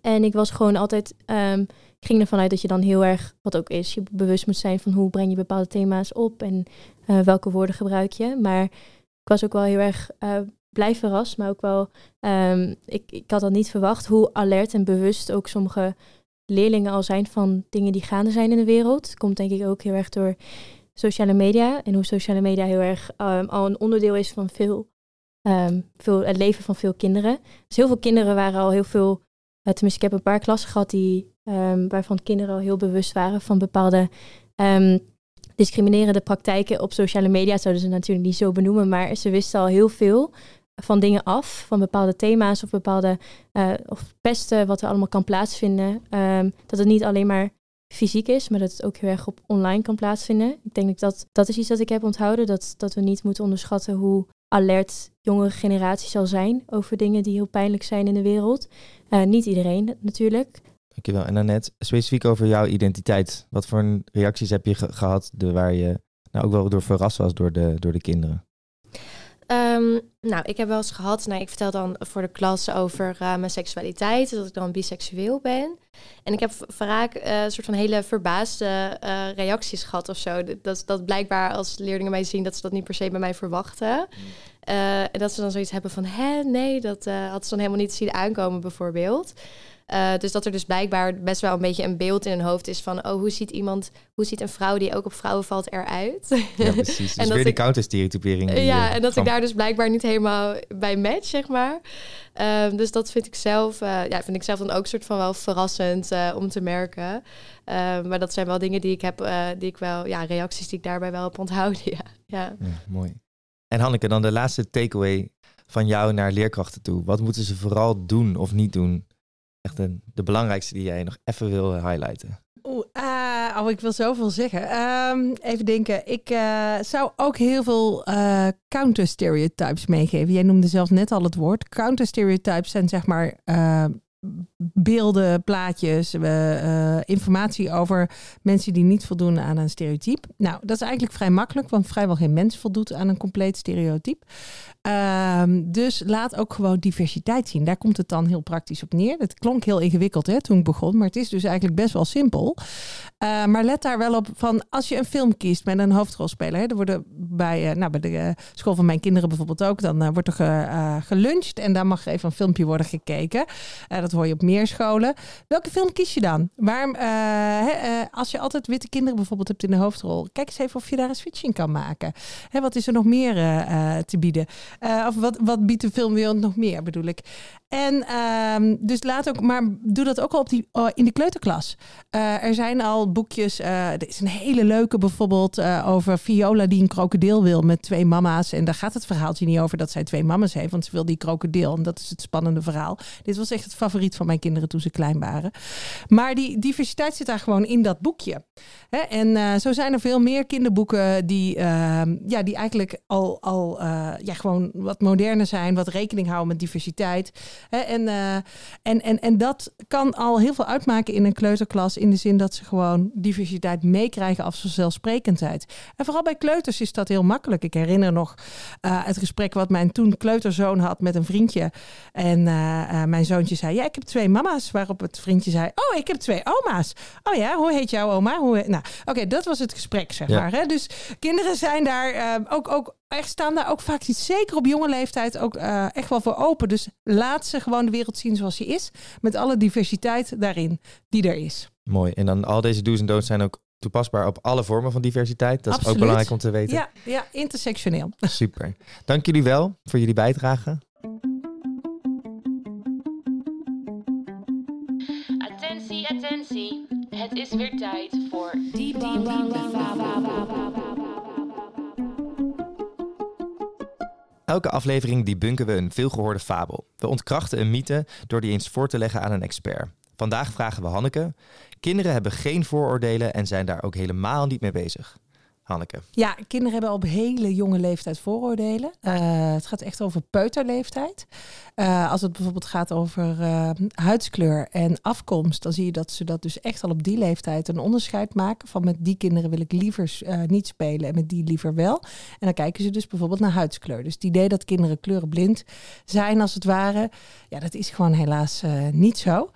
En ik was gewoon altijd, ehm, ik ging ervan uit dat je dan heel erg, wat ook is, je bewust moet zijn van hoe breng je bepaalde thema's op en eh, welke woorden gebruik je. Maar ik was ook wel heel erg eh, blij verrast, maar ook wel, ehm, ik, ik had dat niet verwacht, hoe alert en bewust ook sommige leerlingen al zijn van dingen die gaande zijn in de wereld. Komt denk ik ook heel erg door sociale media. En hoe sociale media heel erg ehm, al een onderdeel is van veel, ehm, veel, het leven van veel kinderen. Dus heel veel kinderen waren al heel veel. eh, tenminste, ik heb een paar klassen gehad die, ehm, waarvan kinderen al heel bewust waren van bepaalde discriminerende praktijken op sociale media. Zouden ze natuurlijk niet zo benoemen, maar ze wisten al heel veel van dingen af, van bepaalde thema's of bepaalde eh, of pesten, wat er allemaal kan plaatsvinden. Ehm, dat het niet alleen maar fysiek is, maar dat het ook heel erg op online kan plaatsvinden. Ik denk dat dat, is iets dat ik heb onthouden, dat, dat we niet moeten onderschatten hoe alert jongere generatie zal zijn over dingen die heel pijnlijk zijn in de wereld. Uh, niet iedereen natuurlijk. Dankjewel. En dan net specifiek over jouw identiteit. Wat voor reacties heb je gehad de, waar je nou ook wel door verrast was door de, door de kinderen? Um, nou, ik heb wel eens gehad, nou, ik vertel dan voor de klas over uh, mijn seksualiteit, dat ik dan biseksueel ben. En ik heb vaak uh, een soort van hele verbaasde uh, reacties gehad of zo. Dat, dat blijkbaar als leerlingen mij zien, dat ze dat niet per se bij mij verwachten. Mm. en dat ze dan zoiets hebben van, hè, nee, dat had ze dan helemaal niet zien aankomen bijvoorbeeld. Uh, dus dat er dus blijkbaar best wel een beetje een beeld in hun hoofd is van... oh, hoe ziet iemand, hoe ziet een vrouw die ook op vrouwen valt eruit? Ja, precies. Dus en weer die counterstereotypering. Ja, en dat ik daar dus blijkbaar niet helemaal bij match, zeg maar. Uh, dus dat vind ik zelf, uh, ja, vind ik zelf dan ook soort van wel verrassend om te merken. Ehm, maar dat zijn wel dingen die ik heb, die ik wel, ja, reacties die ik daarbij wel heb onthouden, ja. ja. ja mooi. En Hanneke, dan de laatste takeaway van jou naar leerkrachten toe. Wat moeten ze vooral doen of niet doen echt de, de belangrijkste die jij nog even wil highlighten? Oeh, uh, oh, ik wil zoveel zeggen. Um, even denken. Ik uh, zou ook heel veel counter-stereotypes meegeven. Jij noemde zelf net al het woord. Counter-stereotypes zijn zeg maar beelden, plaatjes, uh, informatie over mensen die niet voldoen aan een stereotype. Nou, dat is eigenlijk vrij makkelijk, want vrijwel geen mens voldoet aan een compleet stereotype. Ehm, dus laat ook gewoon diversiteit zien. Daar komt het dan heel praktisch op neer. Het klonk heel ingewikkeld hè, toen ik begon, maar het is dus eigenlijk best wel simpel. Uh, maar let daar wel op van als je een film kiest met een hoofdrolspeler. Hè, er worden bij, nou, bij de school van mijn kinderen bijvoorbeeld ook. Dan wordt er geluncht en daar mag even een filmpje worden gekeken. dat hoor je op meer scholen. Welke film kies je dan? Waarom, als je altijd witte kinderen bijvoorbeeld hebt in de hoofdrol, kijk eens even of je daar een switch in kan maken. Hè, wat is er nog meer te bieden? Of wat, wat biedt de filmwereld nog meer, bedoel ik. En um, dus laat ook, maar doe dat ook al op die, uh, in de kleuterklas. Uh, er zijn al boekjes. Uh, er is een hele leuke bijvoorbeeld over Viola die een krokodil wil met twee mama's. En daar gaat het verhaaltje niet over dat zij twee mama's heeft, want ze wil die krokodil. En dat is het spannende verhaal. Dit was echt het favoriet van mijn kinderen toen ze klein waren. Maar die diversiteit zit daar gewoon in dat boekje. Hè? En zo zijn er veel meer kinderboeken die, ehm, ja, die eigenlijk al, al ja, gewoon wat moderner zijn, wat rekening houden met diversiteit. En, uh, en, en, en dat kan al heel veel uitmaken in een kleuterklas. In de zin dat ze gewoon diversiteit meekrijgen als vanzelfsprekendheid. En vooral bij kleuters is dat heel makkelijk. Ik herinner nog uh, het gesprek wat mijn toen kleuterzoon had met een vriendje. En uh, mijn zoontje zei: Ja, ik heb twee mama's. Waarop het vriendje zei: Oh, ik heb twee oma's. Oh ja, hoe heet jouw oma? Hoe nou, oké, dat was het gesprek, zeg maar. Hè? Dus kinderen zijn daar ook, ook echt staan daar ook vaak niet, zeker op jonge leeftijd, ook uh, echt wel voor open. Dus laat ze gewoon de wereld zien zoals die is, met alle diversiteit daarin die er is. Mooi. En dan al deze do's en don'ts zijn ook toepasbaar op alle vormen van diversiteit. Dat is ook belangrijk om te weten. Ja, ja intersectioneel. Super. Dank jullie wel voor jullie bijdrage. Attentie, attentie. Het is weer tijd voor die, die, die, Elke aflevering debunken we een veelgehoorde fabel. We ontkrachten een mythe door die eens voor te leggen aan een expert. Vandaag vragen we Hanneke. Kinderen hebben geen vooroordelen en zijn daar ook helemaal niet mee bezig. Hanneke. Ja, kinderen hebben op hele jonge leeftijd vooroordelen. Uh, het gaat echt over peuterleeftijd. Uh, als het bijvoorbeeld gaat over uh, huidskleur en afkomst, dan zie je dat ze dat dus echt al op die leeftijd een onderscheid maken. Van met die kinderen wil ik liever niet spelen en met die liever wel. En dan kijken ze dus bijvoorbeeld naar huidskleur. Dus het idee dat kinderen kleurenblind zijn als het ware, ja, dat is gewoon helaas niet zo.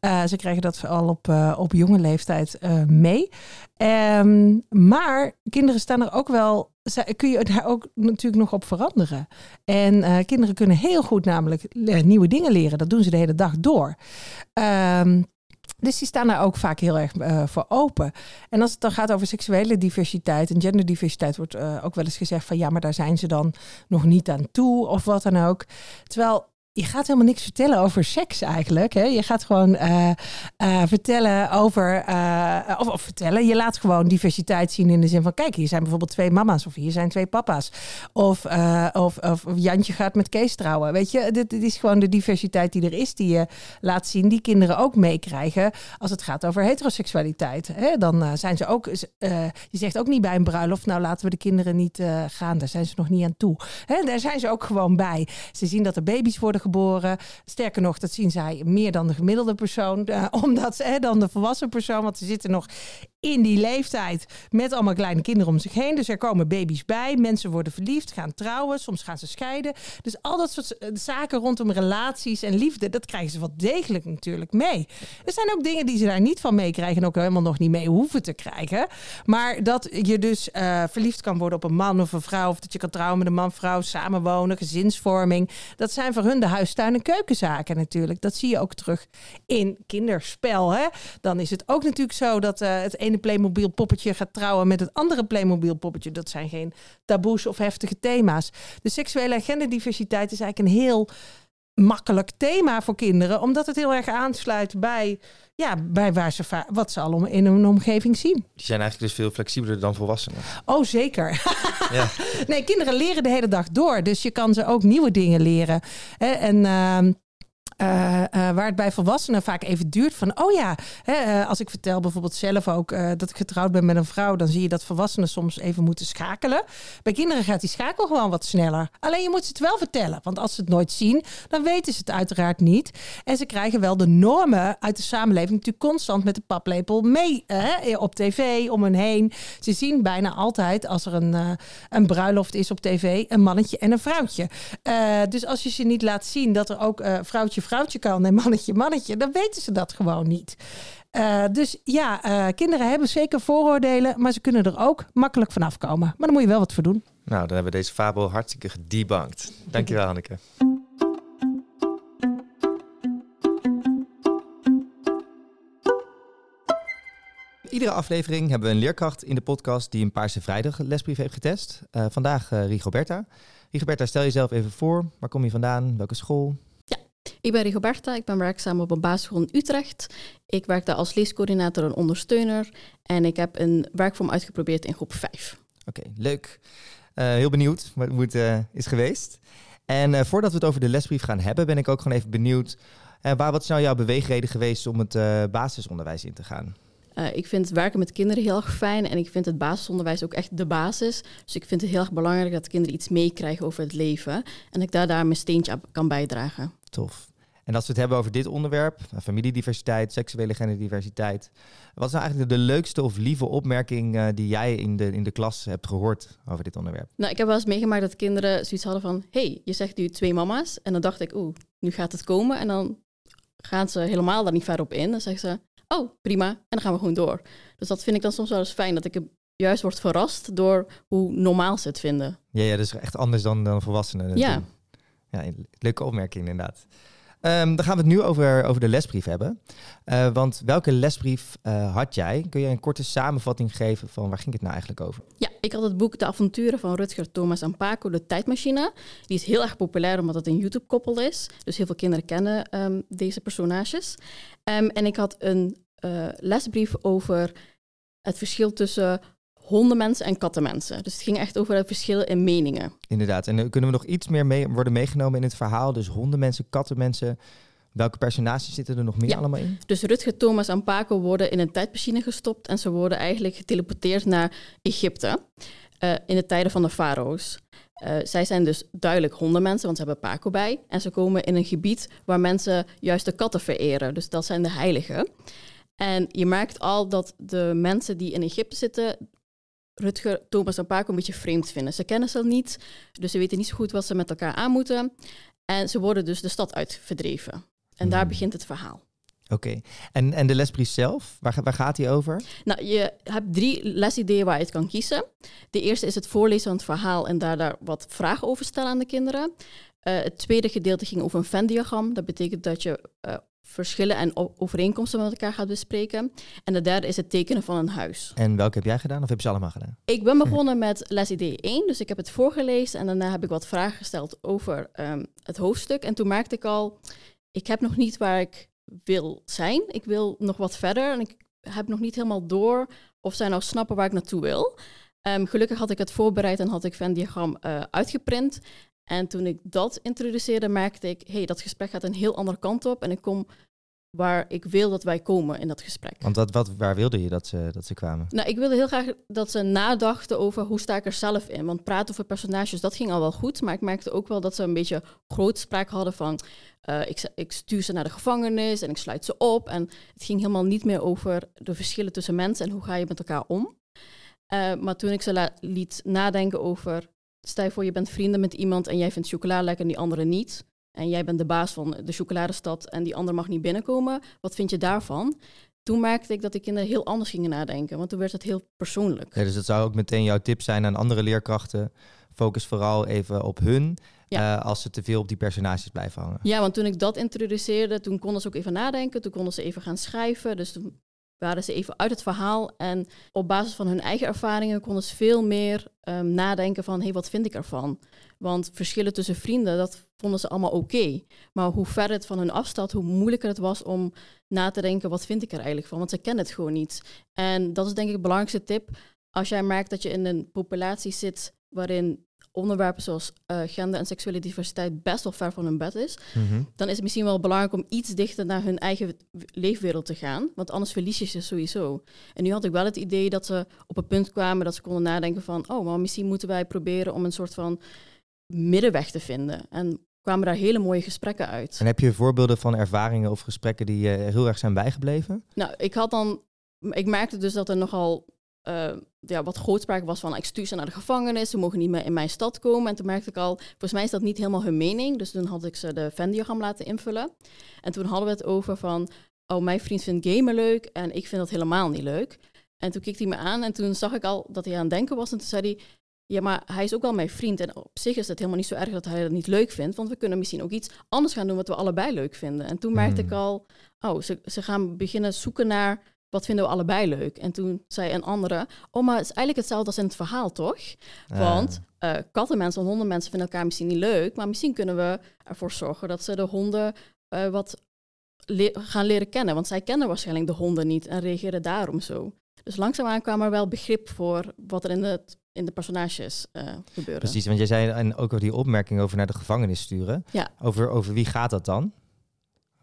ze krijgen dat al op, op jonge leeftijd mee. Um, maar kinderen staan er ook wel, kun je daar ook natuurlijk nog op veranderen. En uh, kinderen kunnen heel goed namelijk uh, nieuwe dingen leren. Dat doen ze de hele dag door. Um, dus die staan daar ook vaak heel erg uh, voor open. En als het dan gaat over seksuele diversiteit en genderdiversiteit, wordt ook wel eens gezegd van ja, maar daar zijn ze dan nog niet aan toe of wat dan ook. Terwijl je gaat helemaal niks vertellen over seks eigenlijk. Hè? Je gaat gewoon uh, uh, vertellen over, uh, of, of, vertellen, je laat gewoon diversiteit zien in de zin van, kijk, hier zijn bijvoorbeeld twee mama's of hier zijn twee papa's. Of, of, of, Jantje gaat met Kees trouwen. Weet je, dit, dit, is gewoon de diversiteit die er is, die je laat zien, die kinderen ook meekrijgen als het gaat over heteroseksualiteit. Hè? Dan zijn ze ook, je zegt ook niet bij een bruiloft, nou laten we de kinderen niet gaan, daar zijn ze nog niet aan toe. Hè? Daar zijn ze ook gewoon bij. Ze zien dat er baby's worden geboren. Sterker nog, dat zien zij meer dan de gemiddelde persoon. Uh, omdat ze, hè, dan de volwassen persoon. Want ze zitten nog in die leeftijd met allemaal kleine kinderen om zich heen. Dus er komen baby's bij. Mensen worden verliefd, gaan trouwen. Soms gaan ze scheiden. Dus al dat soort eh, zaken rondom relaties en liefde, dat krijgen ze wel degelijk natuurlijk mee. Er zijn ook dingen die ze daar niet van meekrijgen en ook helemaal nog niet mee hoeven te krijgen. Maar dat je dus uh, verliefd kan worden op een man of een vrouw. Of dat je kan trouwen met een man, vrouw, samenwonen, gezinsvorming. Dat zijn voor hun de huistuin- en keukenzaken natuurlijk. Dat zie je ook terug in kinderspel. Hè? Dan is het ook natuurlijk zo dat uh, het ene Playmobil poppetje gaat trouwen met het andere Playmobil poppetje. Dat zijn geen taboes of heftige thema's. De seksuele en genderdiversiteit is eigenlijk een heel makkelijk thema voor kinderen, omdat het heel erg aansluit bij, ja, bij waar ze wat ze al in hun omgeving zien. Die zijn eigenlijk dus veel flexibeler dan volwassenen. Oh, zeker. ja. Nee, kinderen leren de hele dag door, dus je kan ze ook nieuwe dingen leren. En uh, waar het bij volwassenen vaak even duurt van, oh ja, hè, uh, als ik vertel bijvoorbeeld zelf ook dat ik getrouwd ben met een vrouw, dan zie je dat volwassenen soms even moeten schakelen. Bij kinderen gaat die schakel gewoon wat sneller. Alleen je moet ze het wel vertellen, want als ze het nooit zien, dan weten ze het uiteraard niet. En ze krijgen wel de normen uit de samenleving natuurlijk constant met de paplepel mee op tv, om hen heen. Ze zien bijna altijd als er een, een bruiloft is op tv, een mannetje en een vrouwtje. dus als je ze niet laat zien dat er ook vrouwtje vrouwtje kan en mannetje mannetje, dan weten ze dat gewoon niet. Uh, dus ja, uh, kinderen hebben zeker vooroordelen, maar ze kunnen er ook makkelijk vanaf komen. Maar dan moet je wel wat voor doen. Nou, dan hebben we deze fabel hartstikke gedebunked. Dankjewel, Hanneke. Iedere aflevering hebben we een leerkracht in de podcast die een Paarse Vrijdag lesbrief heeft getest. Uh, vandaag Rigoberta. Rigoberta, stel jezelf even voor. Waar kom je vandaan? Welke school? Ik ben Rigoberta, ik ben werkzaam op een basisschool in Utrecht. Ik werk daar als leescoördinator en ondersteuner. En ik heb een werkvorm uitgeprobeerd in groep 5. Oké, okay, leuk. Uh, heel benieuwd hoe het uh, is geweest. En uh, voordat we het over de lesbrief gaan hebben, ben ik ook gewoon even benieuwd. waar, wat is nou jouw beweegreden geweest om het basisonderwijs in te gaan? ik vind werken met kinderen heel erg fijn en ik vind het basisonderwijs ook echt de basis. Dus ik vind het heel erg belangrijk dat kinderen iets meekrijgen over het leven en ik daar, daar mijn steentje aan kan bijdragen. Tof. En als we het hebben over dit onderwerp, familiediversiteit, seksuele genderdiversiteit. Wat is nou eigenlijk de leukste of lieve opmerking uh, die jij in de, in de klas hebt gehoord over dit onderwerp? Nou, ik heb wel eens meegemaakt dat kinderen zoiets hadden van... hey, je zegt nu twee mama's. En dan dacht ik, oeh, nu gaat het komen. En dan gaan ze helemaal daar niet verder op in. Dan zeggen ze, oh, prima. En dan gaan we gewoon door. Dus dat vind ik dan soms wel eens fijn, dat ik juist word verrast door hoe normaal ze het vinden. Ja, ja dus echt anders dan, dan volwassenen. Ja. Ja, leuke opmerking inderdaad. Um, dan gaan we het nu over, over de lesbrief hebben. Uh, want welke lesbrief uh, had jij? Kun je een korte samenvatting geven van waar ging het nou eigenlijk over? Ja, ik had het boek De avonturen van Rutger Thomas en Paco, De Tijdmachine. Die is heel erg populair omdat het een YouTube-koppel is. Dus heel veel kinderen kennen um, deze personages. Um, en ik had een uh, lesbrief over het verschil tussen hondenmensen en kattenmensen. Dus het ging echt over het verschil in meningen. Inderdaad. En kunnen we nog iets meer mee, worden meegenomen in het verhaal? Dus hondenmensen, kattenmensen. Welke personages zitten er nog meer allemaal in? Dus Rutger, Thomas en Paco worden in een tijdmachine gestopt en ze worden eigenlijk geteleporteerd naar Egypte uh, in de tijden van de farao's. Uh, zij zijn dus duidelijk hondenmensen, want ze hebben Paco bij. En ze komen in een gebied waar mensen juist de katten vereren. Dus dat zijn de heiligen. En je merkt al dat de mensen die in Egypte zitten, Rutger, Thomas en Paco een beetje vreemd vinden. Ze kennen ze niet, dus ze weten niet zo goed wat ze met elkaar aan moeten. En ze worden dus de stad uit verdreven. En daar hmm. begint het verhaal. Oké, en, en de lesbrief zelf, waar, waar gaat die over? Nou, je hebt drie lesideeën waar je het kan kiezen. De eerste is het voorlezen van het verhaal en daar, daar wat vragen over stellen aan de kinderen. Uh, het tweede gedeelte ging over een Venn-diagram. Dat betekent dat je uh, verschillen en overeenkomsten met elkaar gaat bespreken. En de derde is het tekenen van een huis. En welke heb jij gedaan of heb je ze allemaal gedaan? Ik ben begonnen met lesidee 1, dus ik heb het voorgelezen en daarna heb ik wat vragen gesteld over ehm, het hoofdstuk. En toen merkte ik al, ik heb nog niet waar ik wil zijn. Ik wil nog wat verder en ik heb nog niet helemaal door of zij nou snappen waar ik naartoe wil. Ehm, gelukkig had ik het voorbereid en had ik Venn-diagram eh, uitgeprint. En toen ik dat introduceerde, merkte ik, hey, dat gesprek gaat een heel andere kant op en ik kom waar ik wil dat wij komen in dat gesprek. Want dat, wat, waar wilde je dat ze, dat ze kwamen? Nou, ik wilde heel graag dat ze nadachten over hoe sta ik er zelf in. Want praten over personages, dat ging al wel goed. Maar ik merkte ook wel dat ze een beetje grootspraak hadden van... eh, ik, ik stuur ze naar de gevangenis en ik sluit ze op. En het ging helemaal niet meer over de verschillen tussen mensen en hoe ga je met elkaar om. Eh, maar toen ik ze liet nadenken over... Stel je voor, je bent vrienden met iemand en jij vindt chocola lekker en die andere niet. En jij bent de baas van de chocoladestad en die ander mag niet binnenkomen. Wat vind je daarvan? Toen merkte ik dat de kinderen heel anders gingen nadenken. Want toen werd het heel persoonlijk. Ja, dus dat zou ook meteen jouw tip zijn aan andere leerkrachten. Focus vooral even op hun, Ja. eh, als ze te veel op die personages blijven hangen. Ja, want toen ik dat introduceerde, toen konden ze ook even nadenken. Toen konden ze even gaan schrijven. Dus toen waren ze even uit het verhaal. En op basis van hun eigen ervaringen konden ze veel meer ehm, nadenken van... hé, hey, wat vind ik ervan? Want verschillen tussen vrienden, dat vonden ze allemaal oké. Maar hoe verder het van hun afstaat, hoe moeilijker het was om na te denken... wat vind ik er eigenlijk van? Want ze kennen het gewoon niet. En dat is denk ik de belangrijkste tip. Als jij merkt dat je in een populatie zit waarin onderwerpen zoals eh, gender en seksuele diversiteit best wel ver van hun bed is, Mhm. dan is het misschien wel belangrijk om iets dichter naar hun eigen leefwereld te gaan. Want anders verlies je ze sowieso. En nu had ik wel het idee dat ze op een punt kwamen dat ze konden nadenken van, oh, maar misschien moeten wij proberen om een soort van middenweg te vinden. En kwamen daar hele mooie gesprekken uit. En heb je voorbeelden van ervaringen of gesprekken die je heel erg zijn bijgebleven? Nou, ik had dan, ik merkte dus dat er nogal eh, ja, wat grootspraak was van ik stuur ze naar de gevangenis, ze mogen niet meer in mijn stad komen. En toen merkte ik al, volgens mij is dat niet helemaal hun mening. Dus toen had ik ze de Venn-diagram laten invullen. En toen hadden we het over van, oh, mijn vriend vindt gamen leuk en ik vind dat helemaal niet leuk. En toen keek hij me aan en toen zag ik al dat hij aan het denken was. En toen zei hij, ja, maar hij is ook wel mijn vriend. En op zich is het helemaal niet zo erg dat hij dat niet leuk vindt. Want we kunnen misschien ook iets anders gaan doen wat we allebei leuk vinden. En toen merkte Hmm. ik al, oh, ze, ze gaan beginnen zoeken naar wat vinden we allebei leuk. En toen zei een andere, oh, maar het is eigenlijk hetzelfde als in het verhaal, toch? Want eh kattenmensen en hondenmensen vinden elkaar misschien niet leuk. Maar misschien kunnen we ervoor zorgen dat ze de honden eh, wat le- gaan leren kennen. Want zij kennen waarschijnlijk de honden niet en reageren daarom zo. Dus langzaamaan kwam er wel begrip voor wat er in de, in de personages eh gebeurde. Precies, want jij zei en ook over die opmerking over naar de gevangenis sturen. Ja. Over, over wie gaat dat dan?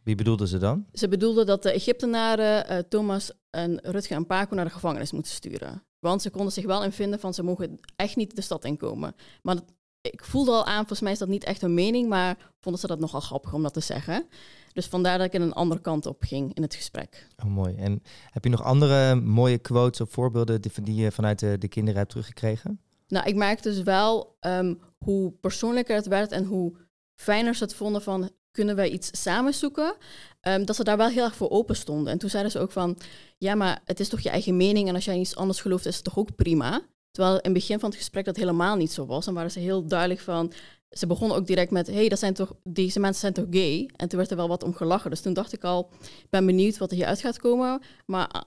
Wie bedoelden ze dan? Ze bedoelden dat de Egyptenaren eh, Thomas en Rutger en Paco naar de gevangenis moeten sturen. Want ze konden zich wel in vinden van ze mogen echt niet de stad inkomen. Maar dat- ik voelde al aan, volgens mij is dat niet echt hun mening, maar vonden ze dat nogal grappig om dat te zeggen. Dus vandaar dat ik in een andere kant op ging in het gesprek. Oh, mooi. En heb je nog andere mooie quotes of voorbeelden die, die je vanuit de, de kinderen hebt teruggekregen? Nou, ik merkte dus wel ehm, hoe persoonlijker het werd en hoe fijner ze het vonden van kunnen wij iets samen zoeken, Ehm, dat ze daar wel heel erg voor open stonden. En toen zeiden ze ook van, ja, maar het is toch je eigen mening en als jij iets anders gelooft is het toch ook prima. Terwijl in het begin van het gesprek dat helemaal niet zo was. En waren ze heel duidelijk van, ze begonnen ook direct met, hey, dat zijn toch, deze mensen zijn toch gay? En toen werd er wel wat om gelachen. Dus toen dacht ik al, ik ben benieuwd wat er hieruit gaat komen. Maar ah,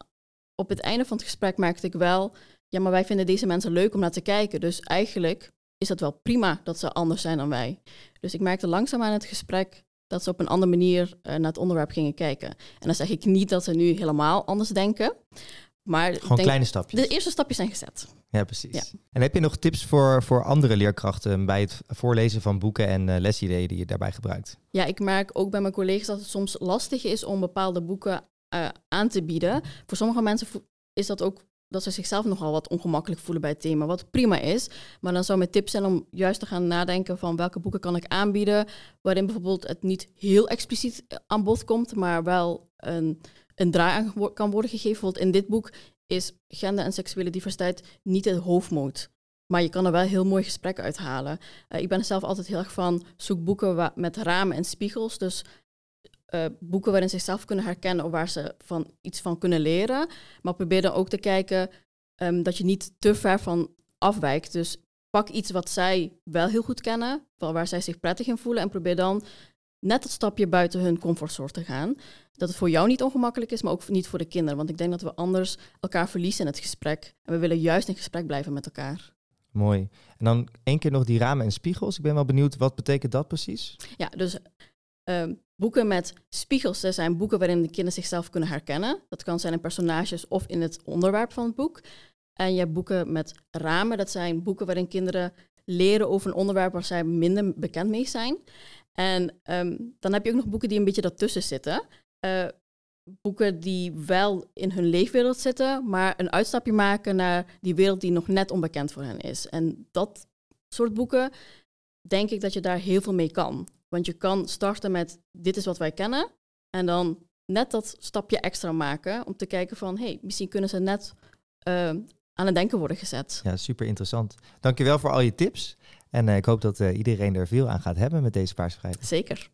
op het einde van het gesprek merkte ik wel, ja, maar wij vinden deze mensen leuk om naar te kijken. Dus eigenlijk is het wel prima dat ze anders zijn dan wij. Dus ik merkte langzaam aan het gesprek dat ze op een andere manier eh, naar het onderwerp gingen kijken. En dan zeg ik niet dat ze nu helemaal anders denken. Maar Gewoon denk, kleine stapjes. de eerste stapjes zijn gezet. Ja, precies. Ja. En heb je nog tips voor, voor andere leerkrachten bij het voorlezen van boeken en eh, lesideeën die je daarbij gebruikt? Ja, ik merk ook bij mijn collega's dat het soms lastig is om bepaalde boeken eh, aan te bieden. Voor sommige mensen is dat ook dat ze zichzelf nogal wat ongemakkelijk voelen bij het thema, wat prima is. Maar dan zou mijn tip zijn om juist te gaan nadenken van welke boeken kan ik aanbieden, waarin bijvoorbeeld het niet heel expliciet aan bod komt, maar wel een, een draai aan kan worden gegeven. Bijvoorbeeld in dit boek is gender en seksuele diversiteit niet het hoofdmoot. Maar je kan er wel heel mooi gesprekken uithalen. Eh, ik ben zelf altijd heel erg van zoek boeken met ramen en spiegels. Dus eh, boeken waarin ze zichzelf kunnen herkennen of waar ze van iets van kunnen leren. Maar probeer dan ook te kijken ehm, dat je niet te ver van afwijkt. Dus pak iets wat zij wel heel goed kennen, wa- waar zij zich prettig in voelen. En probeer dan net dat stapje buiten hun comfortzone te gaan. Dat het voor jou niet ongemakkelijk is, maar ook niet voor de kinderen. Want ik denk dat we anders elkaar verliezen in het gesprek. En we willen juist in gesprek blijven met elkaar. Mooi. En dan één keer nog die ramen en spiegels. Ik ben wel benieuwd, wat betekent dat precies? Ja, dus ehm, boeken met spiegels dat zijn boeken waarin de kinderen zichzelf kunnen herkennen. Dat kan zijn in personages of in het onderwerp van het boek. En je hebt boeken met ramen. Dat zijn boeken waarin kinderen leren over een onderwerp waar zij minder bekend mee zijn. En ehm, dan heb je ook nog boeken die een beetje daartussen zitten. Uh, boeken die wel in hun leefwereld zitten, maar een uitstapje maken naar die wereld die nog net onbekend voor hen is. En dat soort boeken, denk ik dat je daar heel veel mee kan. Want je kan starten met dit is wat wij kennen en dan net dat stapje extra maken om te kijken van hé, hey, misschien kunnen ze net uh, aan het denken worden gezet. Ja, super interessant. Dankjewel voor al je tips. En uh, ik hoop dat uh, iedereen er veel aan gaat hebben met deze Paarse Vrijdag. Zeker.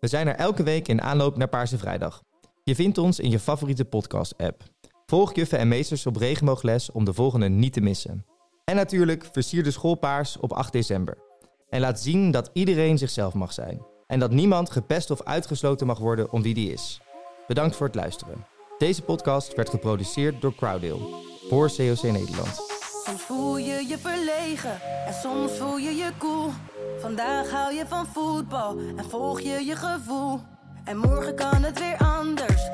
We zijn er elke week in aanloop naar Paarse Vrijdag. Je vindt ons in je favoriete podcast-app. Volg juffen en meesters op regenboogles om de volgende niet te missen. En natuurlijk versier de schoolpaars op 8 december. En laat zien dat iedereen zichzelf mag zijn. En dat niemand gepest of uitgesloten mag worden om wie die is. Bedankt voor het luisteren. Deze podcast werd geproduceerd door Crowdale voor COC Nederland. Soms voel je je verlegen en soms voel je je cool. Vandaag hou je van voetbal en volg je je gevoel. En morgen kan het weer anders.